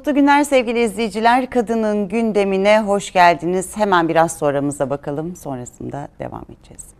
Mutlu günler sevgili izleyiciler. Kadının gündemine hoş geldiniz. Hemen biraz sonramıza bakalım. Sonrasında devam edeceğiz.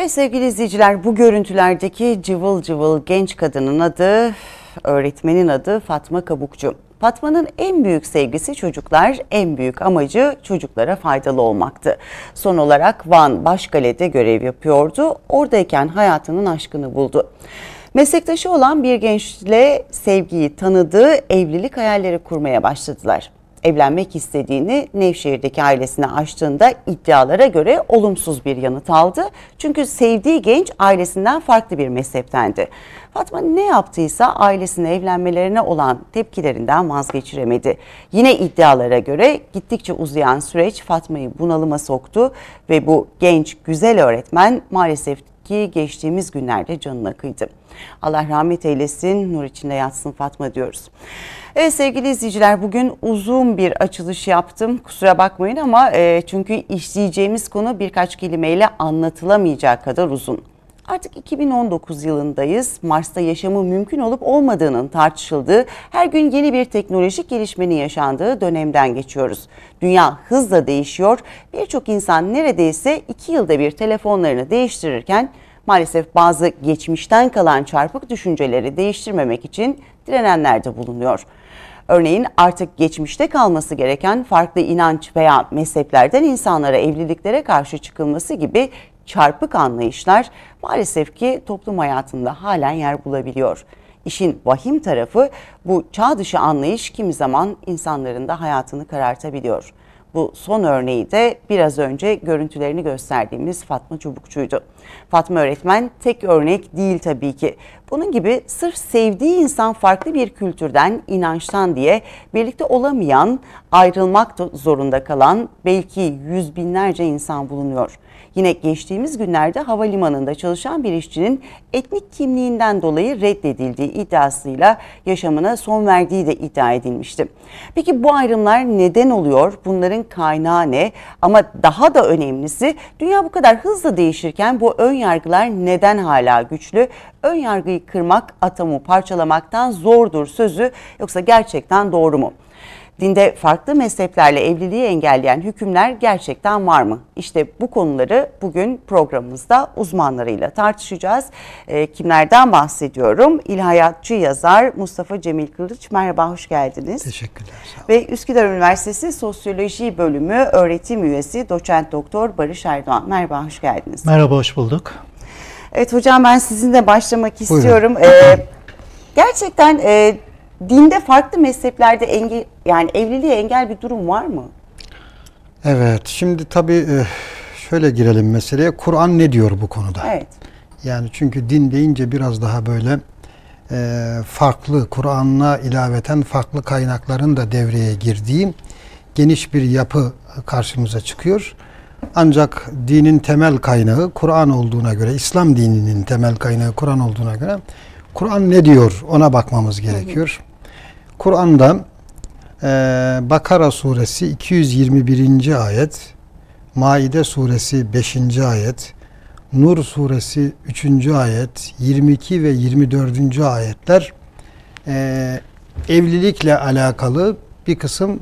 Evet sevgili izleyiciler bu görüntülerdeki cıvıl cıvıl genç kadının adı, öğretmenin adı Fatma Kabukçu. Fatma'nın en büyük sevgisi çocuklar, en büyük amacı çocuklara faydalı olmaktı. Son olarak Van Başkale'de görev yapıyordu. Oradayken hayatının aşkını buldu. Meslektaşı olan bir gençle sevgiyi tanıdığı evlilik hayalleri kurmaya başladılar evlenmek istediğini Nevşehir'deki ailesine açtığında iddialara göre olumsuz bir yanıt aldı. Çünkü sevdiği genç ailesinden farklı bir mezheptendi. Fatma ne yaptıysa ailesine evlenmelerine olan tepkilerinden vazgeçiremedi. Yine iddialara göre gittikçe uzayan süreç Fatma'yı bunalıma soktu ve bu genç güzel öğretmen maalesef ki geçtiğimiz günlerde canına kıydı. Allah rahmet eylesin, nur içinde yatsın Fatma diyoruz. Evet sevgili izleyiciler bugün uzun bir açılış yaptım. Kusura bakmayın ama e, çünkü işleyeceğimiz konu birkaç kelimeyle anlatılamayacak kadar uzun. Artık 2019 yılındayız. Mars'ta yaşamı mümkün olup olmadığının tartışıldığı, her gün yeni bir teknolojik gelişmenin yaşandığı dönemden geçiyoruz. Dünya hızla değişiyor. Birçok insan neredeyse 2 yılda bir telefonlarını değiştirirken maalesef bazı geçmişten kalan çarpık düşünceleri değiştirmemek için direnenler de bulunuyor. Örneğin artık geçmişte kalması gereken farklı inanç veya mezheplerden insanlara evliliklere karşı çıkılması gibi çarpık anlayışlar maalesef ki toplum hayatında halen yer bulabiliyor. İşin vahim tarafı bu çağ dışı anlayış kimi zaman insanların da hayatını karartabiliyor. Bu son örneği de biraz önce görüntülerini gösterdiğimiz Fatma Çubukçu'ydu. Fatma öğretmen tek örnek değil tabii ki. Bunun gibi sırf sevdiği insan farklı bir kültürden, inançtan diye birlikte olamayan, ayrılmak zorunda kalan belki yüz binlerce insan bulunuyor. Yine geçtiğimiz günlerde havalimanında çalışan bir işçinin etnik kimliğinden dolayı reddedildiği iddiasıyla yaşamına son verdiği de iddia edilmişti. Peki bu ayrımlar neden oluyor? Bunların kaynağı ne? Ama daha da önemlisi dünya bu kadar hızlı değişirken bu ön yargılar neden hala güçlü? Ön yargıyı kırmak atomu parçalamaktan zordur sözü yoksa gerçekten doğru mu? Dinde farklı mezheplerle evliliği engelleyen hükümler gerçekten var mı? İşte bu konuları bugün programımızda uzmanlarıyla tartışacağız. E, kimlerden bahsediyorum? İlahiyatçı yazar Mustafa Cemil Kılıç. Merhaba, hoş geldiniz. Teşekkürler. Sağ olun. Ve Üsküdar Üniversitesi Sosyoloji Bölümü öğretim üyesi doçent doktor Barış Erdoğan. Merhaba, hoş geldiniz. Merhaba, hoş bulduk. Evet hocam ben sizinle başlamak istiyorum. Ee, gerçekten e, dinde farklı mezheplerde engel yani evliliğe engel bir durum var mı? Evet, şimdi tabii şöyle girelim meseleye. Kur'an ne diyor bu konuda? Evet. Yani çünkü din deyince biraz daha böyle farklı, Kur'an'la ilaveten farklı kaynakların da devreye girdiği geniş bir yapı karşımıza çıkıyor. Ancak dinin temel kaynağı Kur'an olduğuna göre, İslam dininin temel kaynağı Kur'an olduğuna göre Kur'an ne diyor ona bakmamız gerekiyor. Kur'an'da e, Bakara suresi 221. ayet, Maide suresi 5. ayet, Nur suresi 3. ayet, 22 ve 24. ayetler e, evlilikle alakalı bir kısım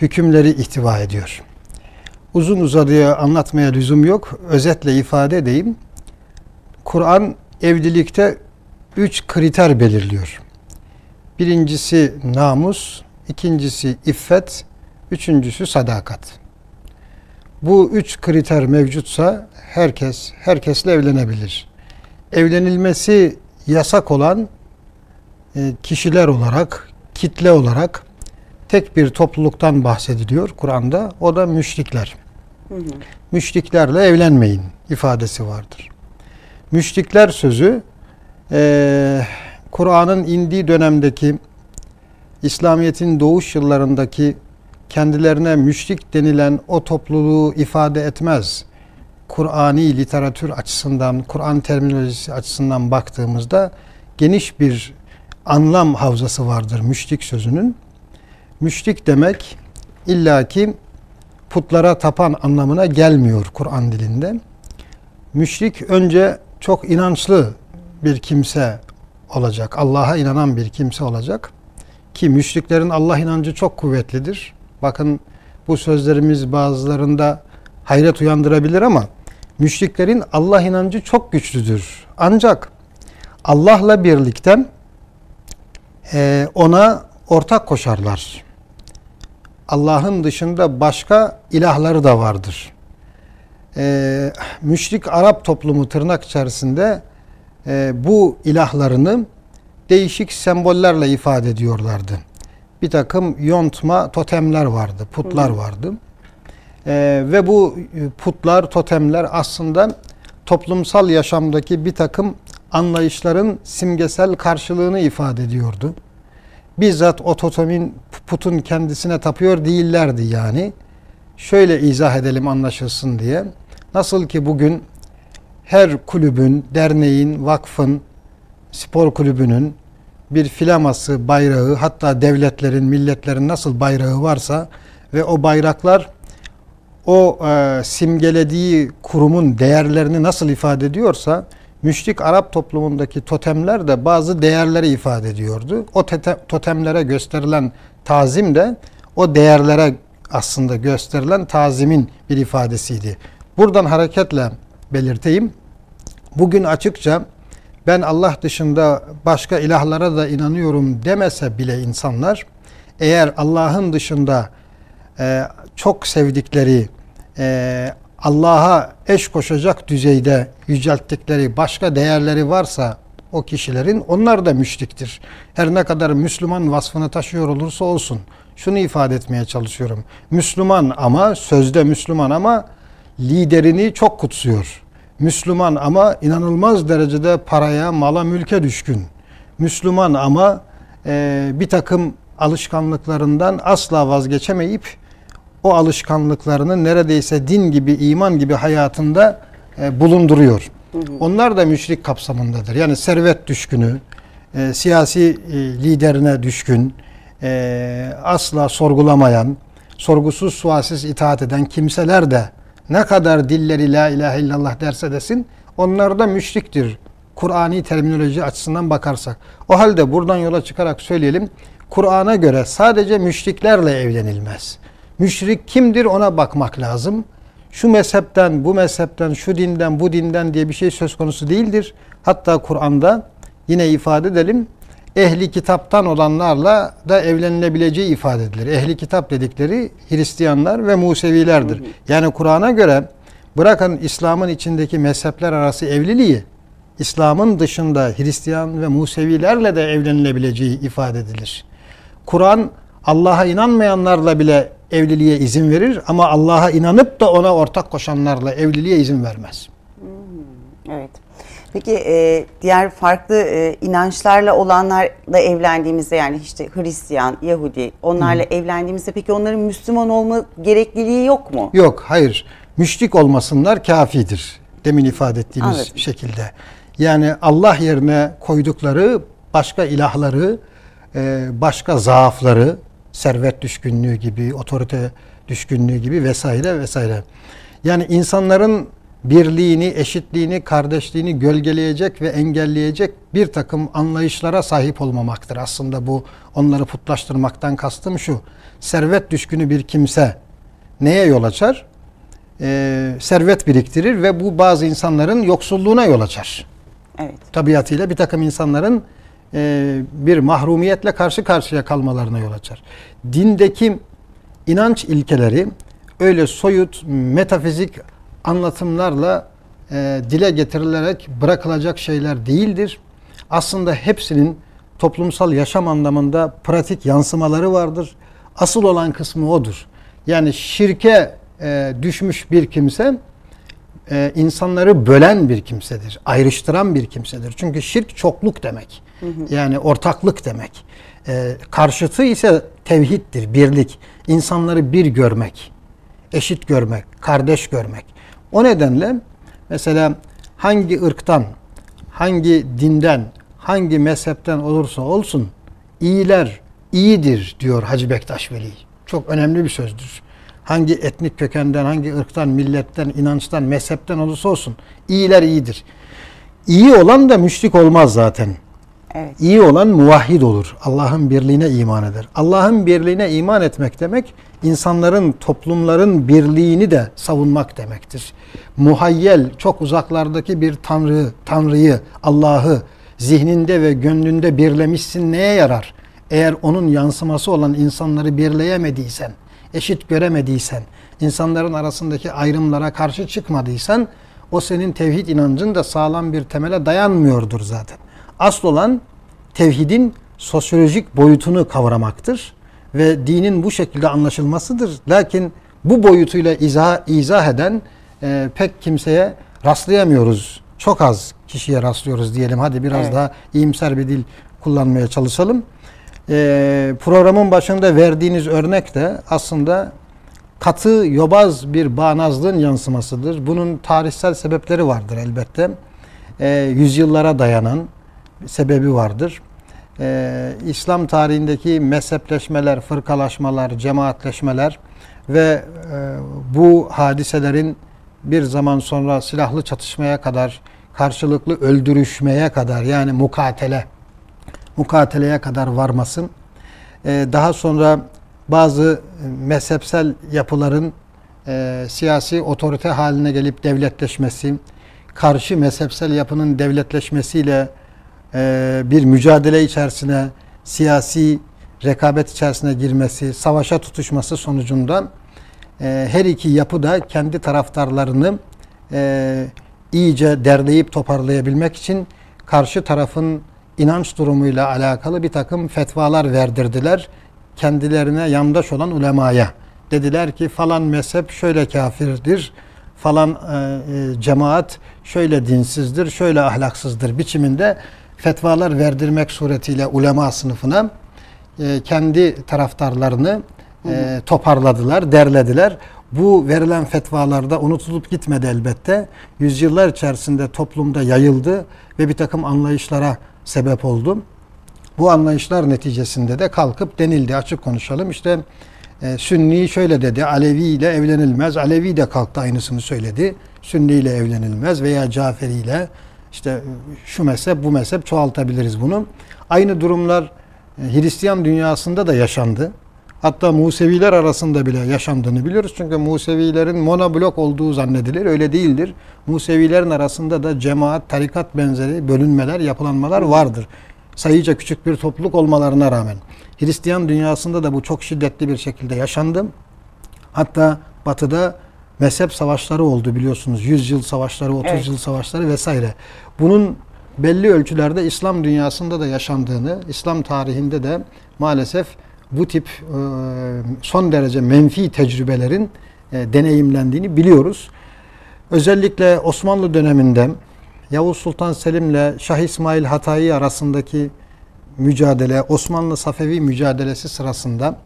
hükümleri ihtiva ediyor. Uzun uzadıya anlatmaya lüzum yok. Özetle ifade edeyim. Kur'an evlilikte üç kriter belirliyor. Birincisi namus, ikincisi iffet, üçüncüsü sadakat. Bu üç kriter mevcutsa herkes herkesle evlenebilir. evlenilmesi yasak olan e, kişiler olarak, kitle olarak tek bir topluluktan bahsediliyor Kur'an'da. O da müşrikler. Müşriklerle evlenmeyin ifadesi vardır. Müşrikler sözü e, Kur'an'ın indiği dönemdeki İslamiyet'in doğuş yıllarındaki kendilerine müşrik denilen o topluluğu ifade etmez. Kur'ani literatür açısından, Kur'an terminolojisi açısından baktığımızda geniş bir anlam havzası vardır müşrik sözünün. Müşrik demek illaki putlara tapan anlamına gelmiyor Kur'an dilinde. Müşrik önce çok inançlı bir kimse olacak. Allah'a inanan bir kimse olacak. Ki müşriklerin Allah inancı çok kuvvetlidir. Bakın bu sözlerimiz bazılarında hayret uyandırabilir ama müşriklerin Allah inancı çok güçlüdür. Ancak Allah'la birlikte e, ona ortak koşarlar. Allah'ın dışında başka ilahları da vardır. E, müşrik Arap toplumu tırnak içerisinde e, bu ilahlarını değişik sembollerle ifade ediyorlardı. Bir takım yontma totemler vardı, putlar vardı. E, ve bu putlar, totemler aslında toplumsal yaşamdaki bir takım anlayışların simgesel karşılığını ifade ediyordu. Bizzat o totemin putun kendisine tapıyor değillerdi yani. Şöyle izah edelim anlaşılsın diye. Nasıl ki bugün her kulübün, derneğin, vakfın, spor kulübünün bir filaması, bayrağı, hatta devletlerin, milletlerin nasıl bayrağı varsa ve o bayraklar o e, simgelediği kurumun değerlerini nasıl ifade ediyorsa müşrik Arap toplumundaki totemler de bazı değerleri ifade ediyordu. O totemlere gösterilen tazim de o değerlere aslında gösterilen tazimin bir ifadesiydi. Buradan hareketle belirteyim. Bugün açıkça ben Allah dışında başka ilahlara da inanıyorum demese bile insanlar eğer Allah'ın dışında e, çok sevdikleri e, Allah'a eş koşacak düzeyde yücelttikleri başka değerleri varsa o kişilerin onlar da müşriktir. Her ne kadar Müslüman vasfını taşıyor olursa olsun. Şunu ifade etmeye çalışıyorum. Müslüman ama sözde Müslüman ama liderini çok kutsuyor. Müslüman ama inanılmaz derecede paraya, mala, mülke düşkün. Müslüman ama e, bir takım alışkanlıklarından asla vazgeçemeyip o alışkanlıklarını neredeyse din gibi, iman gibi hayatında e, bulunduruyor. Hı hı. Onlar da müşrik kapsamındadır. Yani servet düşkünü, e, siyasi e, liderine düşkün, e, asla sorgulamayan, sorgusuz sualsiz itaat eden kimseler de ne kadar dilleri la ilahe illallah derse desin onlar da müşriktir. Kur'ani terminoloji açısından bakarsak. O halde buradan yola çıkarak söyleyelim. Kur'an'a göre sadece müşriklerle evlenilmez. Müşrik kimdir ona bakmak lazım. Şu mezhepten, bu mezhepten, şu dinden, bu dinden diye bir şey söz konusu değildir. Hatta Kur'an'da yine ifade edelim ehli kitaptan olanlarla da evlenilebileceği ifade edilir. Ehli kitap dedikleri Hristiyanlar ve Musevilerdir. Yani Kur'an'a göre bırakın İslam'ın içindeki mezhepler arası evliliği, İslam'ın dışında Hristiyan ve Musevilerle de evlenilebileceği ifade edilir. Kur'an Allah'a inanmayanlarla bile evliliğe izin verir ama Allah'a inanıp da ona ortak koşanlarla evliliğe izin vermez. Evet. Peki e, diğer farklı e, inançlarla olanlarla evlendiğimizde yani işte Hristiyan, Yahudi onlarla Hı. evlendiğimizde peki onların Müslüman olma gerekliliği yok mu? Yok hayır. Müşrik olmasınlar kafidir. Demin ifade ettiğimiz Anladım. şekilde. Yani Allah yerine koydukları başka ilahları, e, başka zaafları, servet düşkünlüğü gibi, otorite düşkünlüğü gibi vesaire vesaire. Yani insanların birliğini, eşitliğini, kardeşliğini gölgeleyecek ve engelleyecek bir takım anlayışlara sahip olmamaktır. Aslında bu onları putlaştırmaktan kastım şu. Servet düşkünü bir kimse neye yol açar? Ee, servet biriktirir ve bu bazı insanların yoksulluğuna yol açar. Evet. Tabiatıyla bir takım insanların e, bir mahrumiyetle karşı karşıya kalmalarına yol açar. Dindeki inanç ilkeleri öyle soyut, metafizik anlatımlarla e, dile getirilerek bırakılacak şeyler değildir. Aslında hepsinin toplumsal yaşam anlamında pratik yansımaları vardır. Asıl olan kısmı odur. Yani şirke e, düşmüş bir kimse e, insanları bölen bir kimsedir. Ayrıştıran bir kimsedir. Çünkü şirk çokluk demek. Yani ortaklık demek. E, karşıtı ise tevhiddir, birlik. İnsanları bir görmek, eşit görmek, kardeş görmek. O nedenle mesela hangi ırktan, hangi dinden, hangi mezhepten olursa olsun iyiler iyidir diyor Hacı Bektaş Veli. Çok önemli bir sözdür. Hangi etnik kökenden, hangi ırktan, milletten, inançtan, mezhepten olursa olsun iyiler iyidir. İyi olan da müşrik olmaz zaten. Evet. İyi olan muvahhid olur. Allah'ın birliğine iman eder. Allah'ın birliğine iman etmek demek insanların, toplumların birliğini de savunmak demektir. Muhayyel, çok uzaklardaki bir tanrı, tanrıyı, Allah'ı zihninde ve gönlünde birlemişsin neye yarar? Eğer onun yansıması olan insanları birleyemediysen, eşit göremediysen, insanların arasındaki ayrımlara karşı çıkmadıysan o senin tevhid inancın da sağlam bir temele dayanmıyordur zaten. Asıl olan tevhidin sosyolojik boyutunu kavramaktır ve dinin bu şekilde anlaşılmasıdır. Lakin bu boyutuyla izah, izah eden e, pek kimseye rastlayamıyoruz. Çok az kişiye rastlıyoruz diyelim. Hadi biraz Evet. daha iyimser bir dil kullanmaya çalışalım. E, programın başında verdiğiniz örnek de aslında katı, yobaz bir bağnazlığın yansımasıdır. Bunun tarihsel sebepleri vardır elbette. E, yüzyıllara dayanan sebebi vardır. E, İslam tarihindeki mezhepleşmeler, fırkalaşmalar, cemaatleşmeler ve e, bu hadiselerin bir zaman sonra silahlı çatışmaya kadar, karşılıklı öldürüşmeye kadar yani mukatele, mukateleye kadar varmasın. Ee, daha sonra bazı mezhepsel yapıların e, siyasi otorite haline gelip devletleşmesi, karşı mezhepsel yapının devletleşmesiyle e, bir mücadele içerisine, siyasi rekabet içerisine girmesi, savaşa tutuşması sonucunda e, her iki yapı da kendi taraftarlarını e, iyice derleyip toparlayabilmek için karşı tarafın inanç durumuyla alakalı bir takım fetvalar verdirdiler kendilerine yandaş olan ulemaya. Dediler ki falan mezhep şöyle kafirdir, falan e, cemaat şöyle dinsizdir, şöyle ahlaksızdır biçiminde fetvalar verdirmek suretiyle ulema sınıfına e, kendi taraftarlarını e, toparladılar, derlediler. Bu verilen fetvalarda unutulup gitmedi elbette. Yüzyıllar içerisinde toplumda yayıldı ve bir takım anlayışlara sebep oldu. Bu anlayışlar neticesinde de kalkıp denildi. Açık konuşalım. İşte e, Sünni şöyle dedi. Alevi ile evlenilmez. Alevi de kalktı aynısını söyledi. Sünni ile evlenilmez veya Caferi ile işte şu mezhep bu mezhep çoğaltabiliriz bunu. Aynı durumlar e, Hristiyan dünyasında da yaşandı. Hatta Museviler arasında bile yaşandığını biliyoruz. Çünkü Musevilerin monoblok olduğu zannedilir. Öyle değildir. Musevilerin arasında da cemaat, tarikat benzeri bölünmeler, yapılanmalar vardır. Sayıca küçük bir topluluk olmalarına rağmen. Hristiyan dünyasında da bu çok şiddetli bir şekilde yaşandı. Hatta batıda mezhep savaşları oldu biliyorsunuz. 100 yıl savaşları, 30 Evet. yıl savaşları vesaire. Bunun belli ölçülerde İslam dünyasında da yaşandığını, İslam tarihinde de maalesef bu tip e, son derece menfi tecrübelerin e, deneyimlendiğini biliyoruz. Özellikle Osmanlı döneminde Yavuz Sultan Selim ile Şah İsmail Hatayi arasındaki mücadele, Osmanlı Safevi mücadelesi sırasında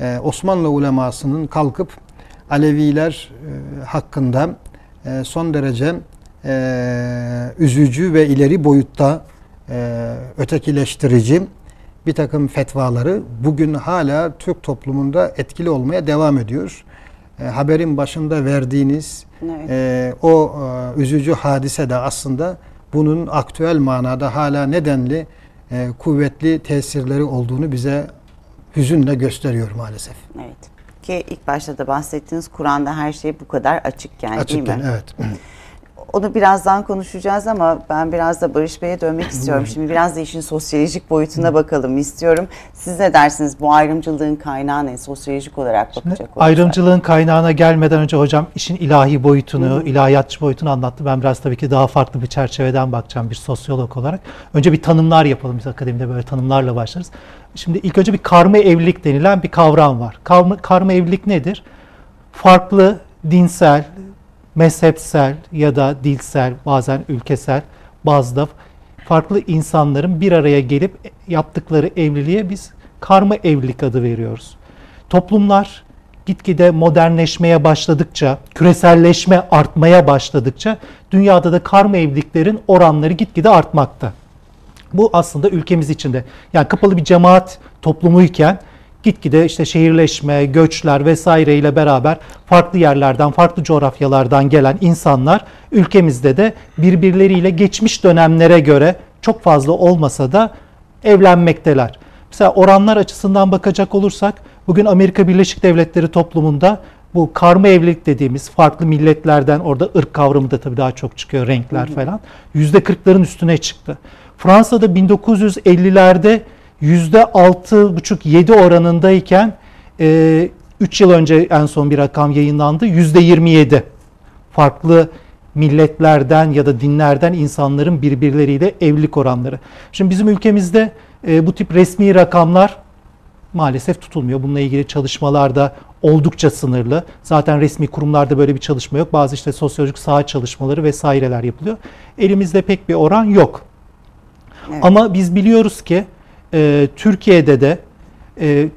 e, Osmanlı ulemasının kalkıp Aleviler e, hakkında e, son derece e, üzücü ve ileri boyutta e, ötekileştirici bir takım fetvaları bugün hala Türk toplumunda etkili olmaya devam ediyor. E, haberin başında verdiğiniz Evet. e, o e, üzücü hadise de aslında bunun aktüel manada hala nedenli e, kuvvetli tesirleri olduğunu bize hüzünle gösteriyor maalesef. Evet. Ki ilk başta da bahsettiğiniz Kur'an'da her şey bu kadar açıkken değil Açıkken mi? evet. Onu birazdan konuşacağız ama ben biraz da Barış Bey'e dönmek istiyorum. Şimdi biraz da işin sosyolojik boyutuna bakalım istiyorum. Siz ne dersiniz? Bu ayrımcılığın kaynağı ne? Sosyolojik olarak bakacak olursak. Ayrımcılığın kaynağına gelmeden önce hocam işin ilahi boyutunu, ilahiyatçı boyutunu anlattı. Ben biraz tabii ki daha farklı bir çerçeveden bakacağım bir sosyolog olarak. Önce bir tanımlar yapalım. Biz akademide böyle tanımlarla başlarız. Şimdi ilk önce bir karma evlilik denilen bir kavram var. Karma, karma evlilik nedir? Farklı dinsel, mezhepsel ya da dilsel, bazen ülkesel bazda farklı insanların bir araya gelip yaptıkları evliliğe biz karma evlilik adı veriyoruz. Toplumlar gitgide modernleşmeye başladıkça, küreselleşme artmaya başladıkça dünyada da karma evliliklerin oranları gitgide artmakta. Bu aslında ülkemiz içinde. Yani kapalı bir cemaat toplumuyken gitgide işte şehirleşme, göçler vesaire ile beraber farklı yerlerden, farklı coğrafyalardan gelen insanlar ülkemizde de birbirleriyle geçmiş dönemlere göre çok fazla olmasa da evlenmekteler. Mesela oranlar açısından bakacak olursak bugün Amerika Birleşik Devletleri toplumunda bu karma evlilik dediğimiz farklı milletlerden orada ırk kavramı da tabii daha çok çıkıyor renkler falan. Yüzde kırkların üstüne çıktı. Fransa'da 1950'lerde yüzde altı buçuk yedi oranındayken 3 yıl önce en son bir rakam yayınlandı. Yüzde 27 farklı milletlerden ya da dinlerden insanların birbirleriyle evlilik oranları. Şimdi bizim ülkemizde e, bu tip resmi rakamlar maalesef tutulmuyor. Bununla ilgili çalışmalar da oldukça sınırlı. Zaten resmi kurumlarda böyle bir çalışma yok. Bazı işte sosyolojik saha çalışmaları vesaireler yapılıyor. Elimizde pek bir oran yok. Evet. Ama biz biliyoruz ki e, Türkiye'de de e,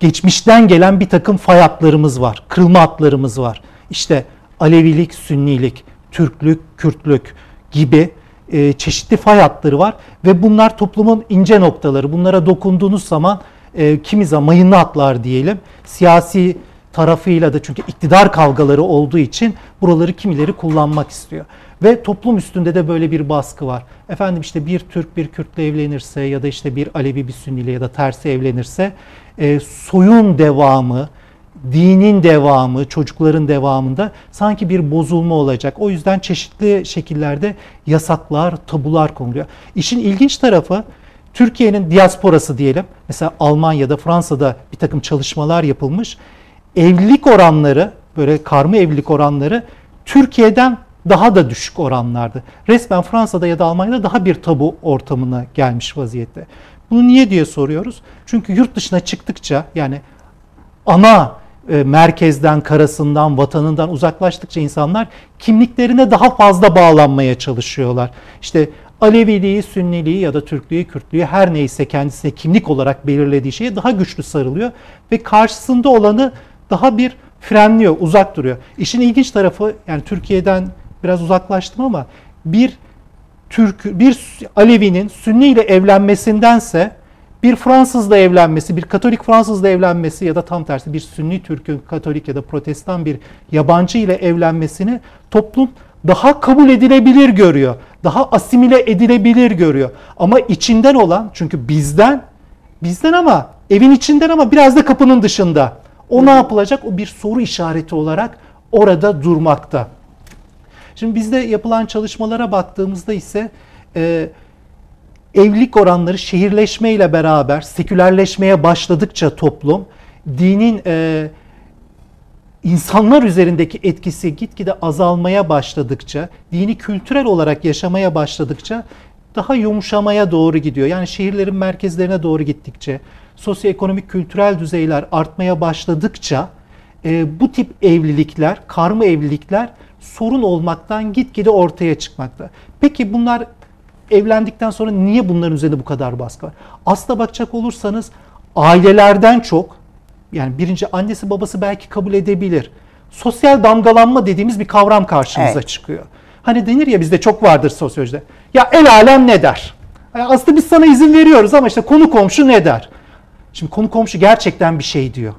geçmişten gelen bir takım fay hatlarımız var. Kırılma hatlarımız var. İşte Alevilik, Sünnilik, Türklük, Kürtlük gibi e, çeşitli fay hatları var ve bunlar toplumun ince noktaları. Bunlara dokunduğunuz zaman e, kimi zaman mayınlı hatlar diyelim. Siyasi tarafıyla da çünkü iktidar kavgaları olduğu için buraları kimileri kullanmak istiyor. Ve toplum üstünde de böyle bir baskı var. Efendim işte bir Türk bir Kürtle evlenirse ya da işte bir Alevi bir Sünniyle ya da tersi evlenirse e, soyun devamı, dinin devamı, çocukların devamında sanki bir bozulma olacak. O yüzden çeşitli şekillerde yasaklar, tabular konuluyor. İşin ilginç tarafı Türkiye'nin diasporası diyelim. Mesela Almanya'da, Fransa'da bir takım çalışmalar yapılmış. Evlilik oranları, böyle karma evlilik oranları Türkiye'den daha da düşük oranlardı. Resmen Fransa'da ya da Almanya'da daha bir tabu ortamına gelmiş vaziyette. Bunu niye diye soruyoruz? Çünkü yurt dışına çıktıkça yani ana e, merkezden, karasından, vatanından uzaklaştıkça insanlar kimliklerine daha fazla bağlanmaya çalışıyorlar. İşte Aleviliği, Sünniliği ya da Türklüğü, Kürtlüğü her neyse kendisine kimlik olarak belirlediği şeye daha güçlü sarılıyor ve karşısında olanı daha bir frenliyor, uzak duruyor. İşin ilginç tarafı yani Türkiye'den biraz uzaklaştım ama bir Türk bir Alevi'nin Sünni ile evlenmesindense bir Fransızla evlenmesi, bir Katolik Fransızla evlenmesi ya da tam tersi bir Sünni Türk'ün Katolik ya da Protestan bir yabancı ile evlenmesini toplum daha kabul edilebilir görüyor. Daha asimile edilebilir görüyor. Ama içinden olan çünkü bizden bizden ama evin içinden ama biraz da kapının dışında. O ne yapılacak? O bir soru işareti olarak orada durmakta. Şimdi bizde yapılan çalışmalara baktığımızda ise e, evlilik oranları şehirleşmeyle beraber sekülerleşmeye başladıkça toplum dinin e, insanlar üzerindeki etkisi gitgide azalmaya başladıkça, dini kültürel olarak yaşamaya başladıkça daha yumuşamaya doğru gidiyor. Yani şehirlerin merkezlerine doğru gittikçe, sosyoekonomik kültürel düzeyler artmaya başladıkça e, bu tip evlilikler, karma evlilikler sorun olmaktan gitgide ortaya çıkmakta. Peki bunlar evlendikten sonra niye bunların üzerinde bu kadar baskı var? Aslına bakacak olursanız ailelerden çok yani birinci annesi babası belki kabul edebilir. Sosyal damgalanma dediğimiz bir kavram karşımıza Evet. çıkıyor. Hani denir ya bizde çok vardır sosyolojide. Ya el alem ne der? Yani aslında biz sana izin veriyoruz ama işte konu komşu ne der? Şimdi konu komşu gerçekten bir şey diyor.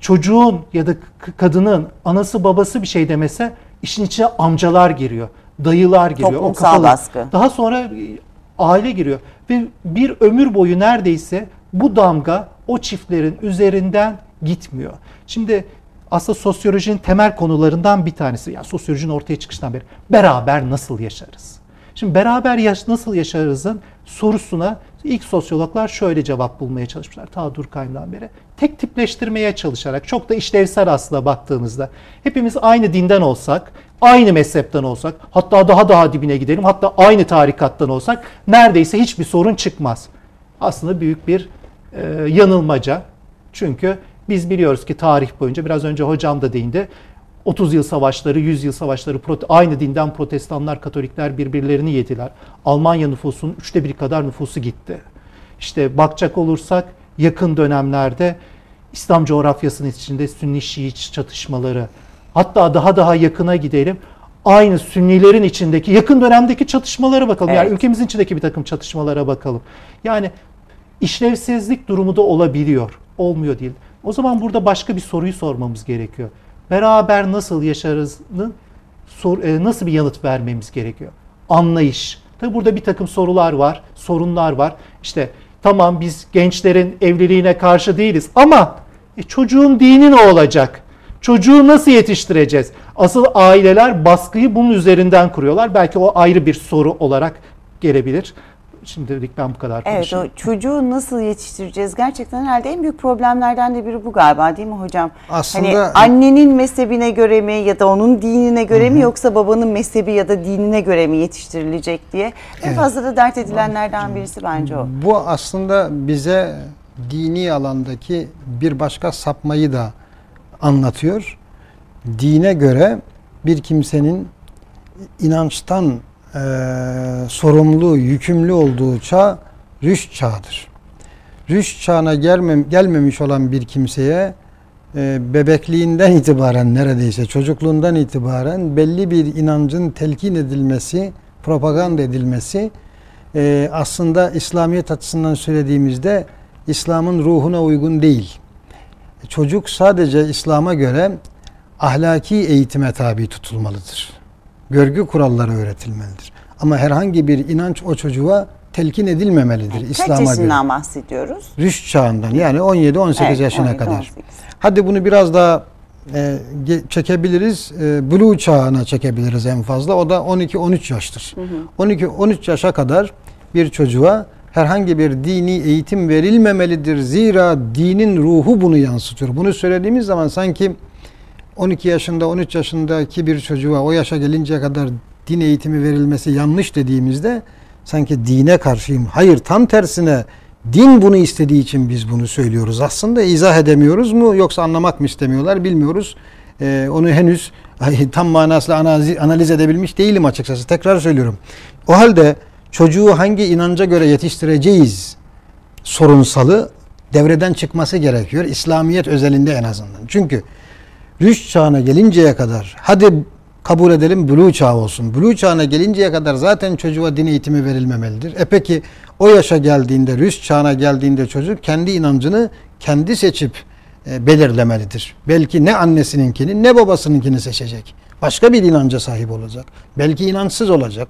Çocuğun ya da kadının anası babası bir şey demese işin içine amcalar giriyor, dayılar giriyor. Toplumsal kafalar. baskı. Daha sonra e, aile giriyor ve bir ömür boyu neredeyse bu damga o çiftlerin üzerinden gitmiyor. Şimdi aslında sosyolojinin temel konularından bir tanesi. Yani sosyolojinin ortaya çıkışından beri beraber nasıl yaşarız? Şimdi beraber yaş nasıl yaşarızın sorusuna ilk sosyologlar şöyle cevap bulmaya çalışmışlar ta Durkheim'dan beri. Tek tipleştirmeye çalışarak çok da işlevsel aslında baktığımızda. Hepimiz aynı dinden olsak, aynı mezhepten olsak, hatta daha daha dibine gidelim, hatta aynı tarikattan olsak neredeyse hiçbir sorun çıkmaz. Aslında büyük bir e, yanılmaca. Çünkü biz biliyoruz ki tarih boyunca biraz önce hocam da değindi. 30 yıl savaşları, 100 yıl savaşları aynı dinden protestanlar, katolikler birbirlerini yediler. Almanya nüfusunun üçte biri kadar nüfusu gitti. İşte bakacak olursak yakın dönemlerde İslam coğrafyasının içinde Sünni-Şii çatışmaları, hatta daha daha yakına gidelim. Aynı Sünnilerin içindeki yakın dönemdeki çatışmalara bakalım. Yani Evet. ülkemizin içindeki bir takım çatışmalara bakalım. Yani işlevsizlik durumu da olabiliyor. Olmuyor değil. O zaman burada başka bir soruyu sormamız gerekiyor. Beraber nasıl yaşarızın e, nasıl bir yanıt vermemiz gerekiyor? Anlayış. Tabi burada bir takım sorular var, sorunlar var. İşte tamam biz gençlerin evliliğine karşı değiliz ama e, çocuğun dini ne olacak? Çocuğu nasıl yetiştireceğiz? Asıl aileler baskıyı bunun üzerinden kuruyorlar. Belki o ayrı bir soru olarak gelebilir. Şimdilik ben bu kadar Evet konuşayım. o çocuğu nasıl yetiştireceğiz? Gerçekten herhalde en büyük problemlerden de biri bu galiba değil mi hocam? Aslında- hani annenin mezhebine göre mi ya da onun dinine göre mi yoksa babanın mezhebi ya da dinine göre mi yetiştirilecek diye en fazla da dert edilenlerden birisi bence o. Bu aslında bize dini alandaki bir başka sapmayı da anlatıyor. Dine göre bir kimsenin inançtan eee, sorumlu, yükümlü olduğu çağ rüşt çağıdır. Rüşt çağına gelmem, gelmemiş olan bir kimseye e, bebekliğinden itibaren neredeyse çocukluğundan itibaren belli bir inancın telkin edilmesi, propaganda edilmesi e, aslında İslamiyet açısından söylediğimizde İslam'ın ruhuna uygun değil. Çocuk sadece İslam'a göre ahlaki eğitime tabi tutulmalıdır. Görgü kuralları öğretilmelidir. Ama herhangi bir inanç o çocuğa telkin edilmemelidir Kaç İslam'a göre. yaşından bahsediyoruz? Rüşt çağından yani 17-18 Evet, yaşına 17, kadar. 18. Hadi bunu biraz daha e, çekebiliriz. E, blue çağına çekebiliriz en fazla. O da 12-13 yaştır. 12-13 yaşa kadar bir çocuğa herhangi bir dini eğitim verilmemelidir. Zira dinin ruhu bunu yansıtıyor. Bunu söylediğimiz zaman sanki 12 yaşında 13 yaşındaki bir çocuğa o yaşa gelinceye kadar din eğitimi verilmesi yanlış dediğimizde sanki dine karşıyım. Hayır tam tersine din bunu istediği için biz bunu söylüyoruz. Aslında izah edemiyoruz mu yoksa anlamak mı istemiyorlar bilmiyoruz. Ee, onu henüz tam manasıyla analiz edebilmiş değilim açıkçası. Tekrar söylüyorum. O halde çocuğu hangi inanca göre yetiştireceğiz sorunsalı devreden çıkması gerekiyor. İslamiyet özelinde en azından. Çünkü rüşt çağına gelinceye kadar hadi kabul edelim blue çağı olsun. Blue çağına gelinceye kadar zaten çocuğa din eğitimi verilmemelidir. E peki o yaşa geldiğinde, rüşt çağına geldiğinde çocuk kendi inancını kendi seçip e, belirlemelidir. Belki ne annesininkini ne babasınınkini seçecek. Başka bir inanca sahip olacak. Belki inançsız olacak.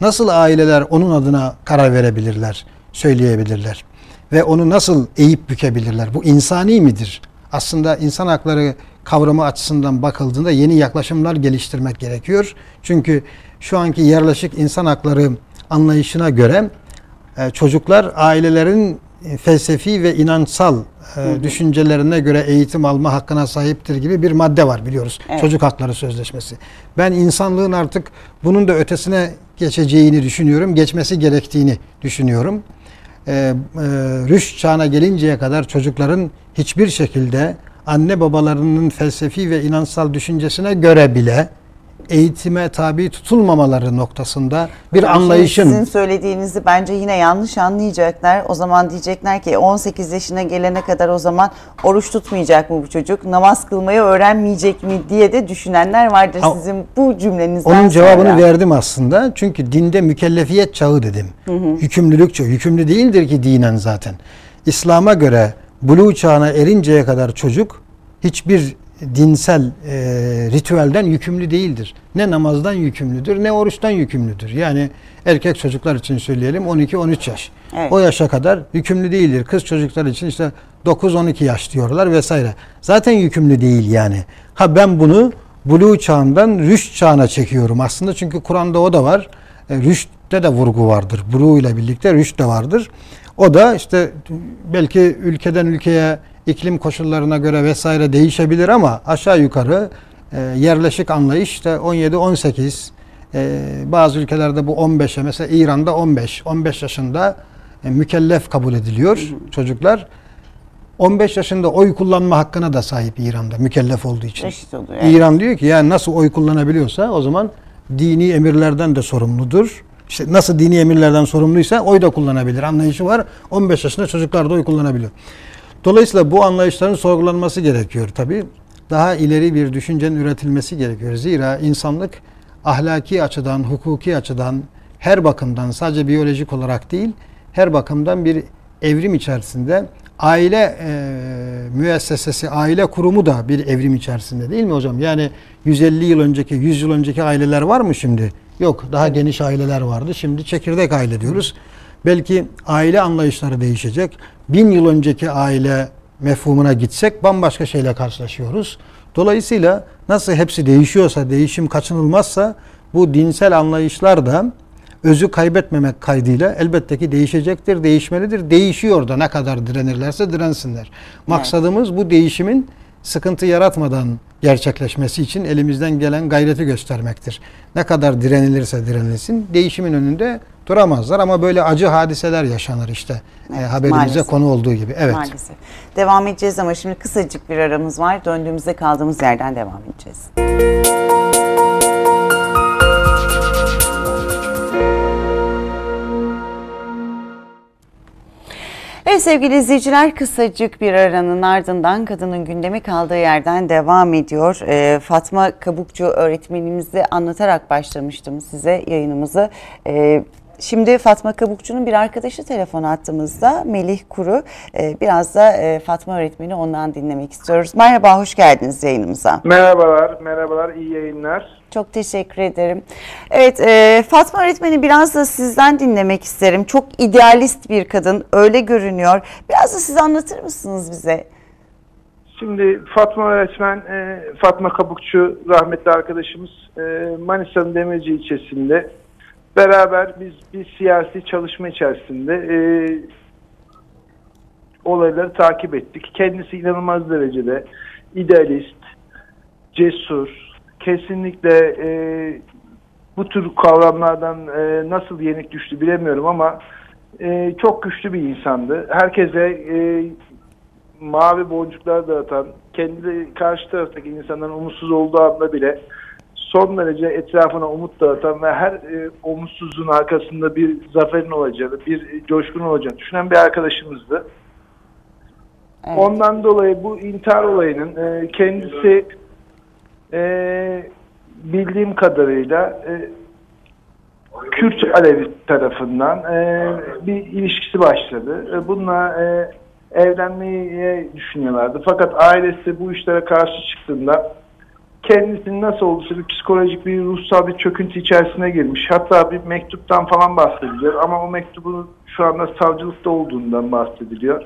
Nasıl aileler onun adına karar verebilirler, söyleyebilirler? Ve onu nasıl eğip bükebilirler? Bu insani midir? Aslında insan hakları kavramı açısından bakıldığında yeni yaklaşımlar geliştirmek gerekiyor. Çünkü şu anki yerleşik insan hakları anlayışına göre e, çocuklar ailelerin felsefi ve inançsal e, düşüncelerine göre eğitim alma hakkına sahiptir gibi bir madde var biliyoruz. Evet. Çocuk Hakları Sözleşmesi. Ben insanlığın artık bunun da ötesine geçeceğini düşünüyorum. Geçmesi gerektiğini düşünüyorum. E, e, rüşt çağına gelinceye kadar çocukların hiçbir şekilde anne babalarının felsefi ve inançsal düşüncesine göre bile eğitime tabi tutulmamaları noktasında bir Hocam anlayışın Sizin söylediğinizi bence yine yanlış anlayacaklar. O zaman diyecekler ki 18 yaşına gelene kadar o zaman oruç tutmayacak mı bu çocuk? Namaz kılmayı öğrenmeyecek mi diye de düşünenler vardır Ama- sizin bu cümlenizden Onun cevabını sonra. verdim aslında. Çünkü dinde mükellefiyet çağı dedim. Yükümlülük çağı. Yükümlü değildir ki dinen zaten. İslam'a göre buluğ çağına erinceye kadar çocuk hiçbir dinsel e, ritüelden yükümlü değildir. Ne namazdan yükümlüdür ne oruçtan yükümlüdür. Yani erkek çocuklar için söyleyelim 12-13 yaş. Evet. O yaşa kadar yükümlü değildir. Kız çocuklar için işte 9-12 yaş diyorlar vesaire. Zaten yükümlü değil yani. Ha ben bunu buluğ çağından rüşt çağına çekiyorum aslında çünkü Kur'an'da o da var. E, rüştte de vurgu vardır. Buluğ ile birlikte rüşt de vardır. O da işte belki ülkeden ülkeye iklim koşullarına göre vesaire değişebilir ama aşağı yukarı e, yerleşik anlayış işte 17-18 e, bazı ülkelerde bu 15'e mesela İran'da 15 15 yaşında e, mükellef kabul ediliyor çocuklar. 15 yaşında oy kullanma hakkına da sahip İran'da mükellef olduğu için. Reşit oluyor. evet. İran diyor ki yani nasıl oy kullanabiliyorsa o zaman dini emirlerden de sorumludur. İşte nasıl dini emirlerden sorumluysa oy da kullanabilir anlayışı var. 15 yaşında çocuklar da oy kullanabiliyor. Dolayısıyla bu anlayışların sorgulanması gerekiyor tabii. Daha ileri bir düşüncenin üretilmesi gerekiyor. Zira insanlık ahlaki açıdan, hukuki açıdan, her bakımdan sadece biyolojik olarak değil, her bakımdan bir evrim içerisinde aile e, müessesesi, aile kurumu da bir evrim içerisinde değil mi hocam? Yani 150 yıl önceki, 100 yıl önceki aileler var mı şimdi? Yok, daha geniş aileler vardı. Şimdi çekirdek aile diyoruz. Belki aile anlayışları değişecek. Bin yıl önceki aile mefhumuna gitsek bambaşka şeyle karşılaşıyoruz. Dolayısıyla nasıl hepsi değişiyorsa, değişim kaçınılmazsa bu dinsel anlayışlar da özü kaybetmemek kaydıyla elbette ki değişecektir, değişmelidir. Değişiyor da ne kadar direnirlerse dirensinler. Maksadımız bu değişimin sıkıntı yaratmadan gerçekleşmesi için elimizden gelen gayreti göstermektir. Ne kadar direnilirse direnilsin değişimin önünde duramazlar ama böyle acı hadiseler yaşanır işte. Evet, E, haberimize maalesef. konu olduğu gibi. Evet. Maalesef. Devam edeceğiz ama şimdi kısacık bir aramız var. Döndüğümüzde kaldığımız yerden devam edeceğiz. Evet sevgili izleyiciler kısacık bir aranın ardından kadının gündemi kaldığı yerden devam ediyor. Ee, Fatma Kabukçu öğretmenimizi anlatarak başlamıştım size yayınımızı. Ee, Şimdi Fatma Kabukçu'nun bir arkadaşı telefon attığımızda Melih Kuru. Ee, biraz da e, Fatma öğretmeni ondan dinlemek istiyoruz. Merhaba, hoş geldiniz yayınımıza. Merhabalar, merhabalar, iyi yayınlar. Çok teşekkür ederim. Evet, e, Fatma öğretmeni biraz da sizden dinlemek isterim. Çok idealist bir kadın, öyle görünüyor. Biraz da siz anlatır mısınız bize? Şimdi Fatma öğretmen, e, Fatma Kabukçu rahmetli arkadaşımız e, Manisa'nın Demirci ilçesinde beraber biz bir siyasi çalışma içerisinde e, olayları takip ettik. Kendisi inanılmaz derecede idealist, cesur, kesinlikle e, bu tür kavramlardan e, nasıl yenik düştü bilemiyorum ama e, çok güçlü bir insandı. Herkese e, mavi boncuklar dağıtan, kendi karşı taraftaki insanların umutsuz olduğu anda bile son derece etrafına umut dağıtan ve her e, umutsuzluğun arkasında bir zaferin olacağını, bir coşkunun olacağını düşünen bir arkadaşımızdı. Evet. Ondan dolayı bu intihar olayının e, kendisi e, bildiğim kadarıyla e, Kürt Alevi tarafından e, bir ilişkisi başladı. E, bununla e, evlenmeyi düşünüyorlardı. Fakat ailesi bu işlere karşı çıktığında kendisinin nasıl olduysa bir psikolojik bir ruhsal bir çöküntü içerisine girmiş. Hatta bir mektuptan falan bahsediliyor ama o mektubun şu anda savcılıkta olduğundan bahsediliyor.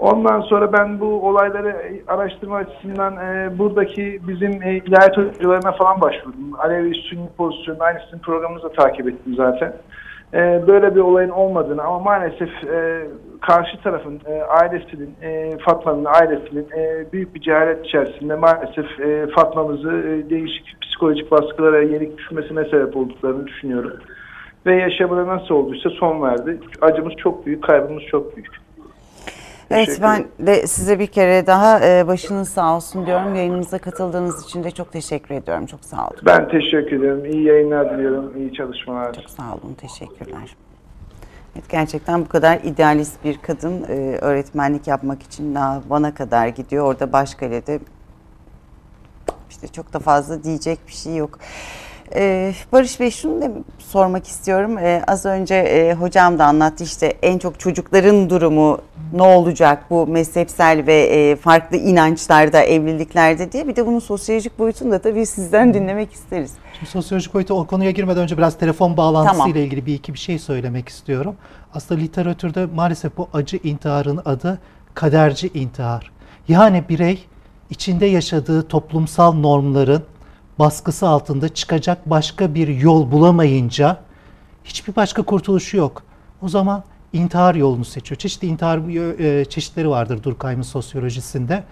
Ondan sonra ben bu olayları araştırma açısından e, buradaki bizim e, ilahiyat hocalarına falan başvurdum. Alevi Sünni pozisyonu aynısını programımızda takip ettim zaten. E, böyle bir olayın olmadığını ama maalesef e, karşı tarafın e, ailesinin, e, Fatma'nın ailesinin e, büyük bir cehalet içerisinde maalesef e, Fatma'mızı e, değişik psikolojik baskılara yenik düşmesine sebep olduklarını düşünüyorum. Ve yaşamına nasıl olduysa son verdi. Acımız çok büyük, kaybımız çok büyük. Evet ben de size bir kere daha e, başınız sağ olsun diyorum. Yayınımıza katıldığınız için de çok teşekkür ediyorum. Çok sağ olun. Ben teşekkür ederim. İyi yayınlar diliyorum. İyi çalışmalar. Çok sağ olun. Teşekkürler. Evet, gerçekten bu kadar idealist bir kadın e, öğretmenlik yapmak için Van'a kadar gidiyor. Orada Başkale'de işte çok da fazla diyecek bir şey yok. Ee, Barış Bey şunu da sormak istiyorum. Ee, az önce e, hocam da anlattı işte en çok çocukların durumu ne olacak bu mezhepsel ve e, farklı inançlarda, evliliklerde diye. Bir de bunun sosyolojik boyutunu da tabii sizden dinlemek isteriz. Şimdi sosyolojik boyuta o konuya girmeden önce biraz telefon bağlantısıyla Tamam. ilgili bir iki bir şey söylemek istiyorum. Aslında literatürde maalesef bu acı intiharın adı kaderci intihar. Yani birey içinde yaşadığı toplumsal normların baskısı altında çıkacak başka bir yol bulamayınca hiçbir başka kurtuluşu yok. O zaman intihar yolunu seçiyor. Çeşitli intihar e, çeşitleri vardır Durkheim'in sosyolojisinde.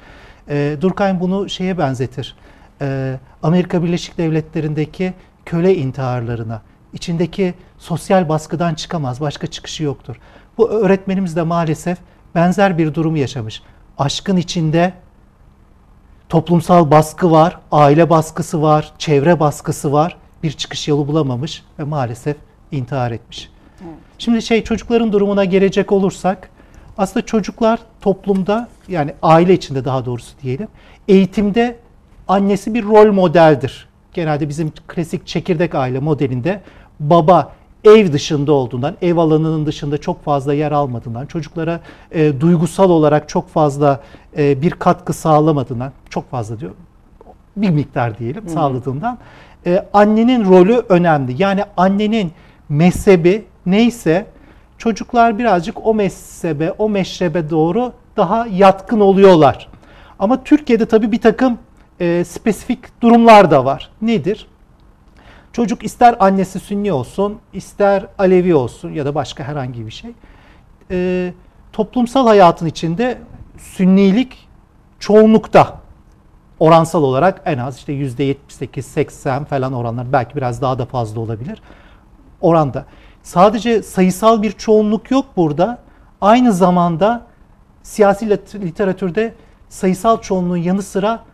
E, Durkheim bunu şeye benzetir. E, Amerika Birleşik Devletleri'ndeki köle intiharlarına. İçindeki sosyal baskıdan çıkamaz, başka çıkışı yoktur. Bu öğretmenimiz de maalesef benzer bir durumu yaşamış. Aşkın içinde toplumsal baskı var, aile baskısı var, çevre baskısı var. Bir çıkış yolu bulamamış ve maalesef intihar etmiş. Evet. Şimdi şey çocukların durumuna gelecek olursak aslında çocuklar toplumda yani aile içinde daha doğrusu diyelim eğitimde annesi bir rol modeldir. Genelde bizim klasik çekirdek aile modelinde baba ev dışında olduğundan, ev alanının dışında çok fazla yer almadığından, çocuklara e, duygusal olarak çok fazla e, bir katkı sağlamadığından, çok fazla diyor, bir miktar diyelim hmm. sağladığından, e, annenin rolü önemli. Yani annenin mezhebi neyse çocuklar birazcık o mezhebe, o meşrebe doğru daha yatkın oluyorlar. Ama Türkiye'de tabii bir takım e, spesifik durumlar da var. Nedir? Çocuk ister annesi Sünni olsun, ister Alevi olsun ya da başka herhangi bir şey. E, toplumsal hayatın içinde Sünnilik çoğunlukta. Oransal olarak en az işte %78-80 falan oranlar belki biraz daha da fazla olabilir. Oranda. Sadece sayısal bir çoğunluk yok burada. Aynı zamanda siyasi literatürde sayısal çoğunluğun yanı sıra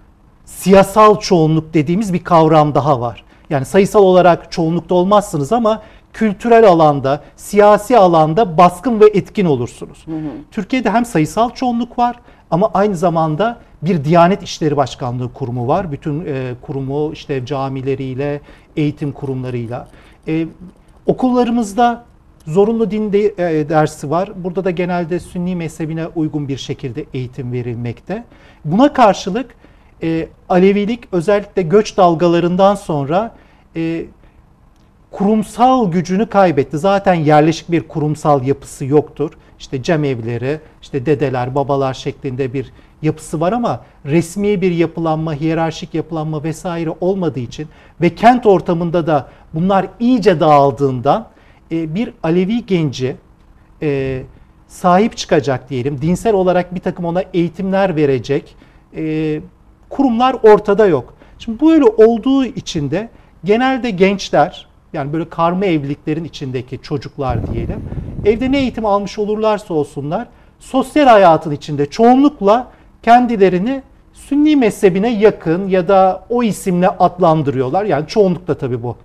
siyasal çoğunluk dediğimiz bir kavram daha var. Yani sayısal olarak çoğunlukta olmazsınız ama kültürel alanda, siyasi alanda baskın ve etkin olursunuz. Hı hı. Türkiye'de hem sayısal çoğunluk var ama aynı zamanda bir Diyanet İşleri Başkanlığı kurumu var. Bütün e, kurumu işte camileriyle, eğitim kurumlarıyla. E, okullarımızda zorunlu din de, e, dersi var. Burada da genelde Sünni mezhebine uygun bir şekilde eğitim verilmekte. Buna karşılık e, Alevilik özellikle göç dalgalarından sonra e, kurumsal gücünü kaybetti. Zaten yerleşik bir kurumsal yapısı yoktur. İşte cemevleri, işte dedeler, babalar şeklinde bir yapısı var ama resmi bir yapılanma, hiyerarşik yapılanma vesaire olmadığı için ve kent ortamında da bunlar iyice dağıldığından e, bir Alevi genci e, sahip çıkacak diyelim, dinsel olarak bir takım ona eğitimler verecek, e, kurumlar ortada yok. Şimdi böyle olduğu için de genelde gençler yani böyle karma evliliklerin içindeki çocuklar diyelim evde ne eğitim almış olurlarsa olsunlar sosyal hayatın içinde çoğunlukla kendilerini Sünni mezhebine yakın ya da o isimle adlandırıyorlar. Yani çoğunlukla tabii bu.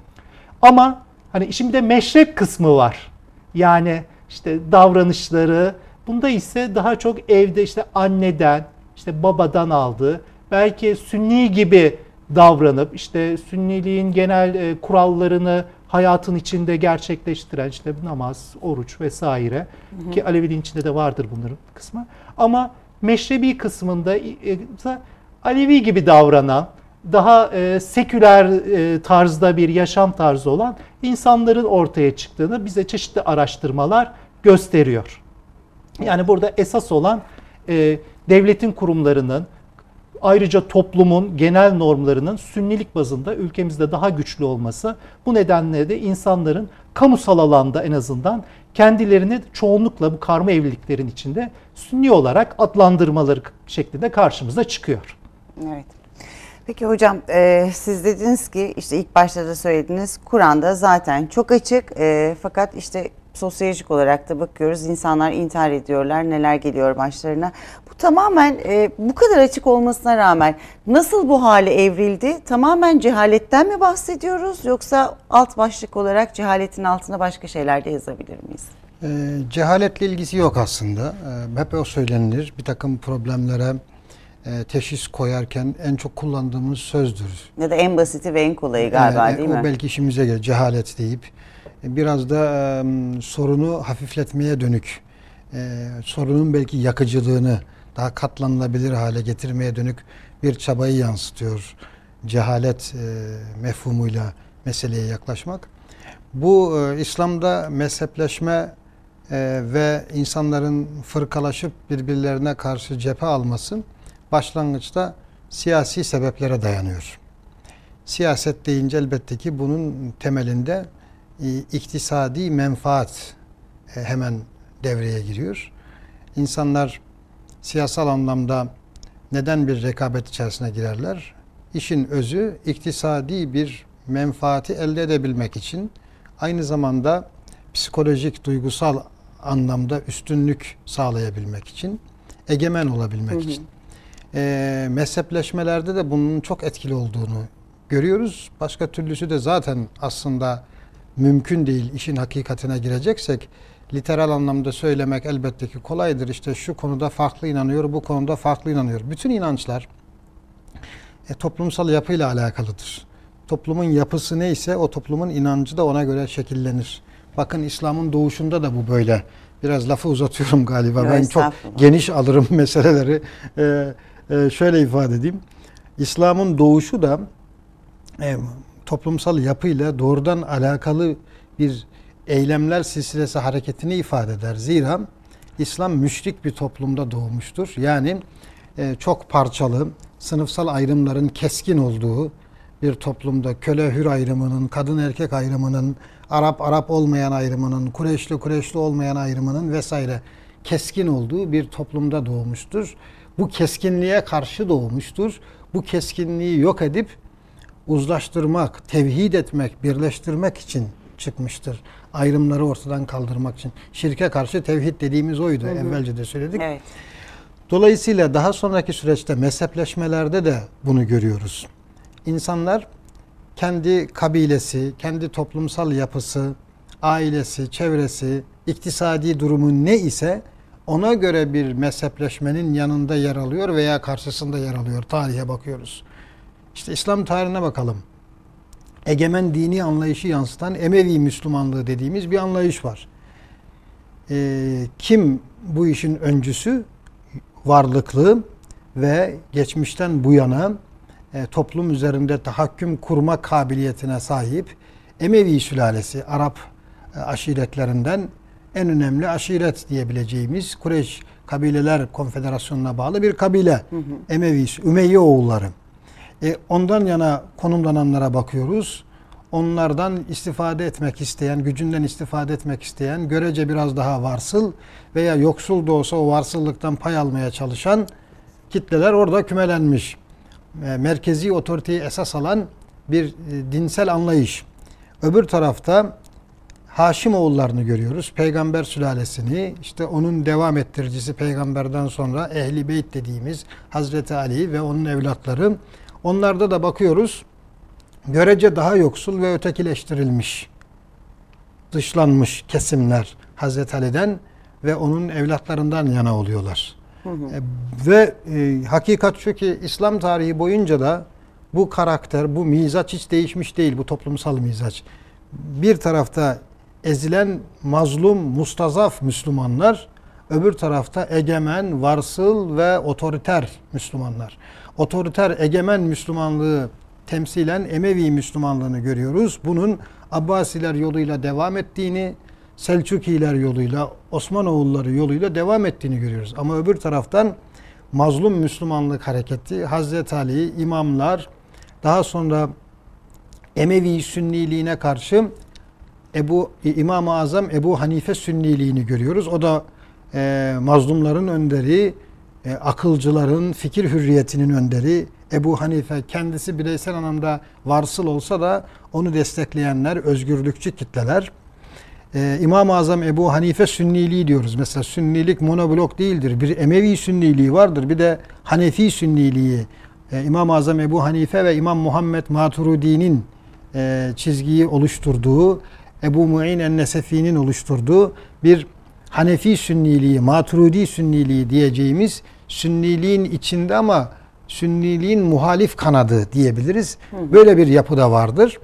Ama hani işin bir de meşrep kısmı var. Yani işte davranışları bunda ise daha çok evde işte anneden, işte babadan aldığı belki Sünni gibi davranıp işte Sünniliğin genel e, kurallarını hayatın içinde gerçekleştiren işte namaz, oruç vesaire hı hı. ki Aleviliğin içinde de vardır bunların kısmı. Ama meşrebi kısmında e, Alevi gibi davranan, daha e, seküler e, tarzda bir yaşam tarzı olan insanların ortaya çıktığını bize çeşitli araştırmalar gösteriyor. Yani burada esas olan e, devletin kurumlarının, Ayrıca toplumun genel normlarının sünnilik bazında ülkemizde daha güçlü olması bu nedenle de insanların kamusal alanda en azından kendilerini çoğunlukla bu karma evliliklerin içinde sünni olarak adlandırmaları şeklinde karşımıza çıkıyor. Evet. Peki hocam e, siz dediniz ki işte ilk başta da söylediniz Kur'an'da zaten çok açık e, fakat işte sosyolojik olarak da bakıyoruz insanlar intihar ediyorlar neler geliyor başlarına tamamen e, bu kadar açık olmasına rağmen nasıl bu hale evrildi? Tamamen cehaletten mi bahsediyoruz yoksa alt başlık olarak cehaletin altına başka şeyler de yazabilir miyiz? E, cehaletle ilgisi yok aslında. E, hep o söylenir. Bir takım problemlere e, teşhis koyarken en çok kullandığımız sözdür. Ya da en basiti ve en kolayı galiba e, değil o mi? O belki işimize gelir cehalet deyip biraz da e, sorunu hafifletmeye dönük e, sorunun belki yakıcılığını daha katlanılabilir hale getirmeye dönük bir çabayı yansıtıyor. Cehalet e, mefhumuyla meseleye yaklaşmak. Bu e, İslam'da mezhepleşme e, ve insanların fırkalaşıp birbirlerine karşı cephe alması başlangıçta siyasi sebeplere dayanıyor. Siyaset deyince elbette ki bunun temelinde e, iktisadi menfaat e, hemen devreye giriyor. İnsanlar siyasal anlamda neden bir rekabet içerisine girerler? İşin özü iktisadi bir menfaati elde edebilmek için aynı zamanda psikolojik, duygusal anlamda üstünlük sağlayabilmek için, egemen olabilmek Hı hı. için. Ee, mezhepleşmelerde de bunun çok etkili olduğunu görüyoruz. Başka türlüsü de zaten aslında mümkün değil işin hakikatine gireceksek. Literal anlamda söylemek elbette ki kolaydır. İşte şu konuda farklı inanıyor, bu konuda farklı inanıyor. Bütün inançlar e, toplumsal yapıyla alakalıdır. Toplumun yapısı neyse o toplumun inancı da ona göre şekillenir. Bakın İslam'ın doğuşunda da bu böyle. Biraz lafı uzatıyorum galiba. Yok, ben çok geniş alırım meseleleri. Ee, e, şöyle ifade edeyim. İslam'ın doğuşu da e, toplumsal yapıyla doğrudan alakalı bir eylemler silsilesi hareketini ifade eder. Zira İslam müşrik bir toplumda doğmuştur. Yani e, çok parçalı, sınıfsal ayrımların keskin olduğu bir toplumda köle hür ayrımının, kadın erkek ayrımının, Arap Arap olmayan ayrımının, Kureşli Kureşli olmayan ayrımının vesaire keskin olduğu bir toplumda doğmuştur. Bu keskinliğe karşı doğmuştur. Bu keskinliği yok edip uzlaştırmak, tevhid etmek, birleştirmek için çıkmıştır. Ayrımları ortadan kaldırmak için. Şirke karşı tevhid dediğimiz oydu. Evvelce de söyledik. Evet. Dolayısıyla daha sonraki süreçte mezhepleşmelerde de bunu görüyoruz. İnsanlar kendi kabilesi, kendi toplumsal yapısı, ailesi, çevresi, iktisadi durumu ne ise ona göre bir mezhepleşmenin yanında yer alıyor veya karşısında yer alıyor. Tarihe bakıyoruz. İşte İslam tarihine bakalım. Egemen dini anlayışı yansıtan Emevi Müslümanlığı dediğimiz bir anlayış var. Ee, kim bu işin öncüsü? Varlıklı ve geçmişten bu yana e, toplum üzerinde tahakküm kurma kabiliyetine sahip Emevi sülalesi, Arap e, aşiretlerinden en önemli aşiret diyebileceğimiz Kureyş Kabileler Konfederasyonu'na bağlı bir kabile. Emevi, Ümeyye oğulları. E, ondan yana konumlananlara bakıyoruz. Onlardan istifade etmek isteyen, gücünden istifade etmek isteyen, görece biraz daha varsıl veya yoksul da olsa o varsıllıktan pay almaya çalışan kitleler orada kümelenmiş. E, merkezi otoriteyi esas alan bir e, dinsel anlayış. Öbür tarafta Haşim oğullarını görüyoruz. Peygamber sülalesini, işte onun devam ettiricisi peygamberden sonra Ehli Beyt dediğimiz Hazreti Ali ve onun evlatları. Onlarda da bakıyoruz görece daha yoksul ve ötekileştirilmiş, dışlanmış kesimler Hazreti Ali'den ve onun evlatlarından yana oluyorlar. E, ve e, hakikat şu ki İslam tarihi boyunca da bu karakter, bu mizaç hiç değişmiş değil, bu toplumsal mizaç. Bir tarafta ezilen mazlum, mustazaf Müslümanlar, öbür tarafta egemen, varsıl ve otoriter Müslümanlar. Otoriter, egemen Müslümanlığı temsilen Emevi Müslümanlığını görüyoruz. Bunun Abbasiler yoluyla devam ettiğini, Selçukiler yoluyla, Osmanoğulları yoluyla devam ettiğini görüyoruz. Ama öbür taraftan mazlum Müslümanlık hareketi, Hazreti Ali, imamlar, daha sonra Emevi Sünniliğine karşı Ebu İmam-ı Azam Ebu Hanife Sünniliğini görüyoruz. O da e, mazlumların önderi, e, akılcıların fikir hürriyetinin önderi Ebu Hanife kendisi bireysel anlamda varsıl olsa da onu destekleyenler özgürlükçü kitleler. Ee, İmam-ı Azam Ebu Hanife Sünniliği diyoruz. Mesela Sünnilik monoblok değildir. Bir Emevi Sünniliği vardır. Bir de Hanefi Sünniliği. Ee, İmam-ı Azam Ebu Hanife ve İmam Muhammed Maturudi'nin e, çizgiyi oluşturduğu, Ebu Mu'in en-Nesefi'nin oluşturduğu bir Hanefi Sünniliği, Maturidi Sünniliği diyeceğimiz Sünniliğin içinde ama Sünniliğin muhalif kanadı diyebiliriz. Böyle bir yapı da vardır.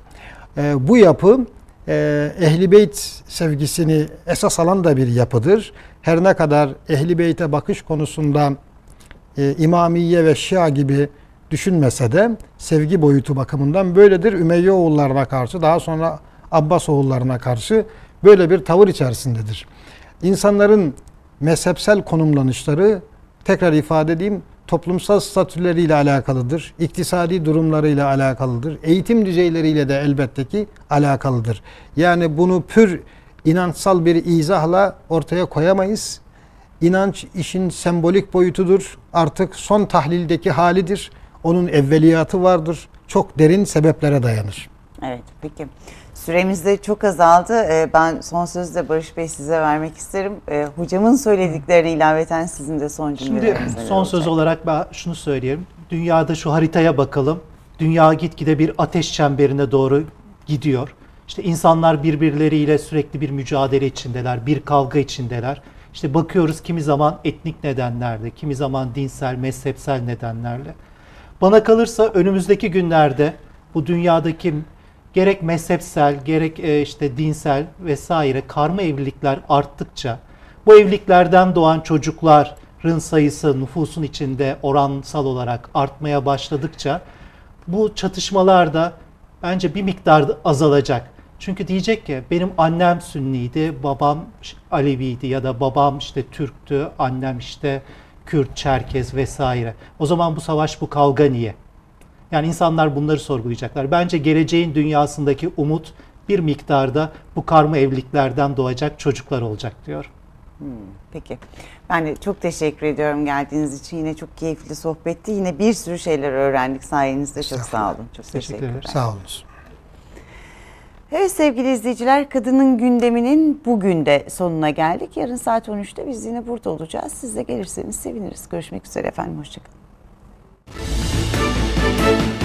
Ee, bu yapı e, Ehli Beyt sevgisini esas alan da bir yapıdır. Her ne kadar Ehli Beyt'e bakış konusunda e, İmamiye ve Şia gibi düşünmese de sevgi boyutu bakımından böyledir. Ümeyye oğullarına karşı daha sonra Abbas oğullarına karşı böyle bir tavır içerisindedir. İnsanların mezhepsel konumlanışları tekrar ifade edeyim toplumsal statüleriyle alakalıdır. iktisadi durumlarıyla alakalıdır. Eğitim düzeyleriyle de elbette ki alakalıdır. Yani bunu pür inançsal bir izahla ortaya koyamayız. İnanç işin sembolik boyutudur. Artık son tahlildeki halidir. Onun evveliyatı vardır. Çok derin sebeplere dayanır. Evet peki. Süremiz de çok azaldı. Ee, Ben son sözü de Barış Bey size vermek isterim. Ee, Hocamın söylediklerini ilaveten sizin de son Şimdi cümleleriniz neler son söz olarak ben şunu söyleyeyim. Dünyada şu haritaya bakalım. Dünya gitgide bir ateş çemberine doğru gidiyor. İşte insanlar birbirleriyle sürekli bir mücadele içindeler, bir kavga içindeler. İşte bakıyoruz kimi zaman etnik nedenlerle, kimi zaman dinsel, mezhepsel nedenlerle. Bana kalırsa önümüzdeki günlerde bu dünyadaki gerek mezhepsel, gerek e, işte dinsel vesaire karma evlilikler arttıkça bu evliliklerden doğan çocukların sayısı nüfusun içinde oransal olarak artmaya başladıkça bu çatışmalar da bence bir miktar azalacak. Çünkü diyecek ki benim annem Sünniydi, babam Aleviydi ya da babam işte Türktü, annem işte Kürt, Çerkez vesaire. O zaman bu savaş, bu kavga niye? Yani insanlar bunları sorgulayacaklar. Bence geleceğin dünyasındaki umut bir miktarda bu karma evliliklerden doğacak çocuklar olacak diyor. Peki. Ben de çok teşekkür ediyorum geldiğiniz için. Yine çok keyifli sohbetti. Yine bir sürü şeyler öğrendik sayenizde. Çok sağ olun. Çok Teşekkür teşekkürler. ederiz. Sağ olunuz. Evet sevgili izleyiciler kadının gündeminin bugün de sonuna geldik. Yarın saat 13'te biz yine burada olacağız. Siz de gelirseniz seviniriz. Görüşmek üzere efendim. Hoşçakalın. Thank you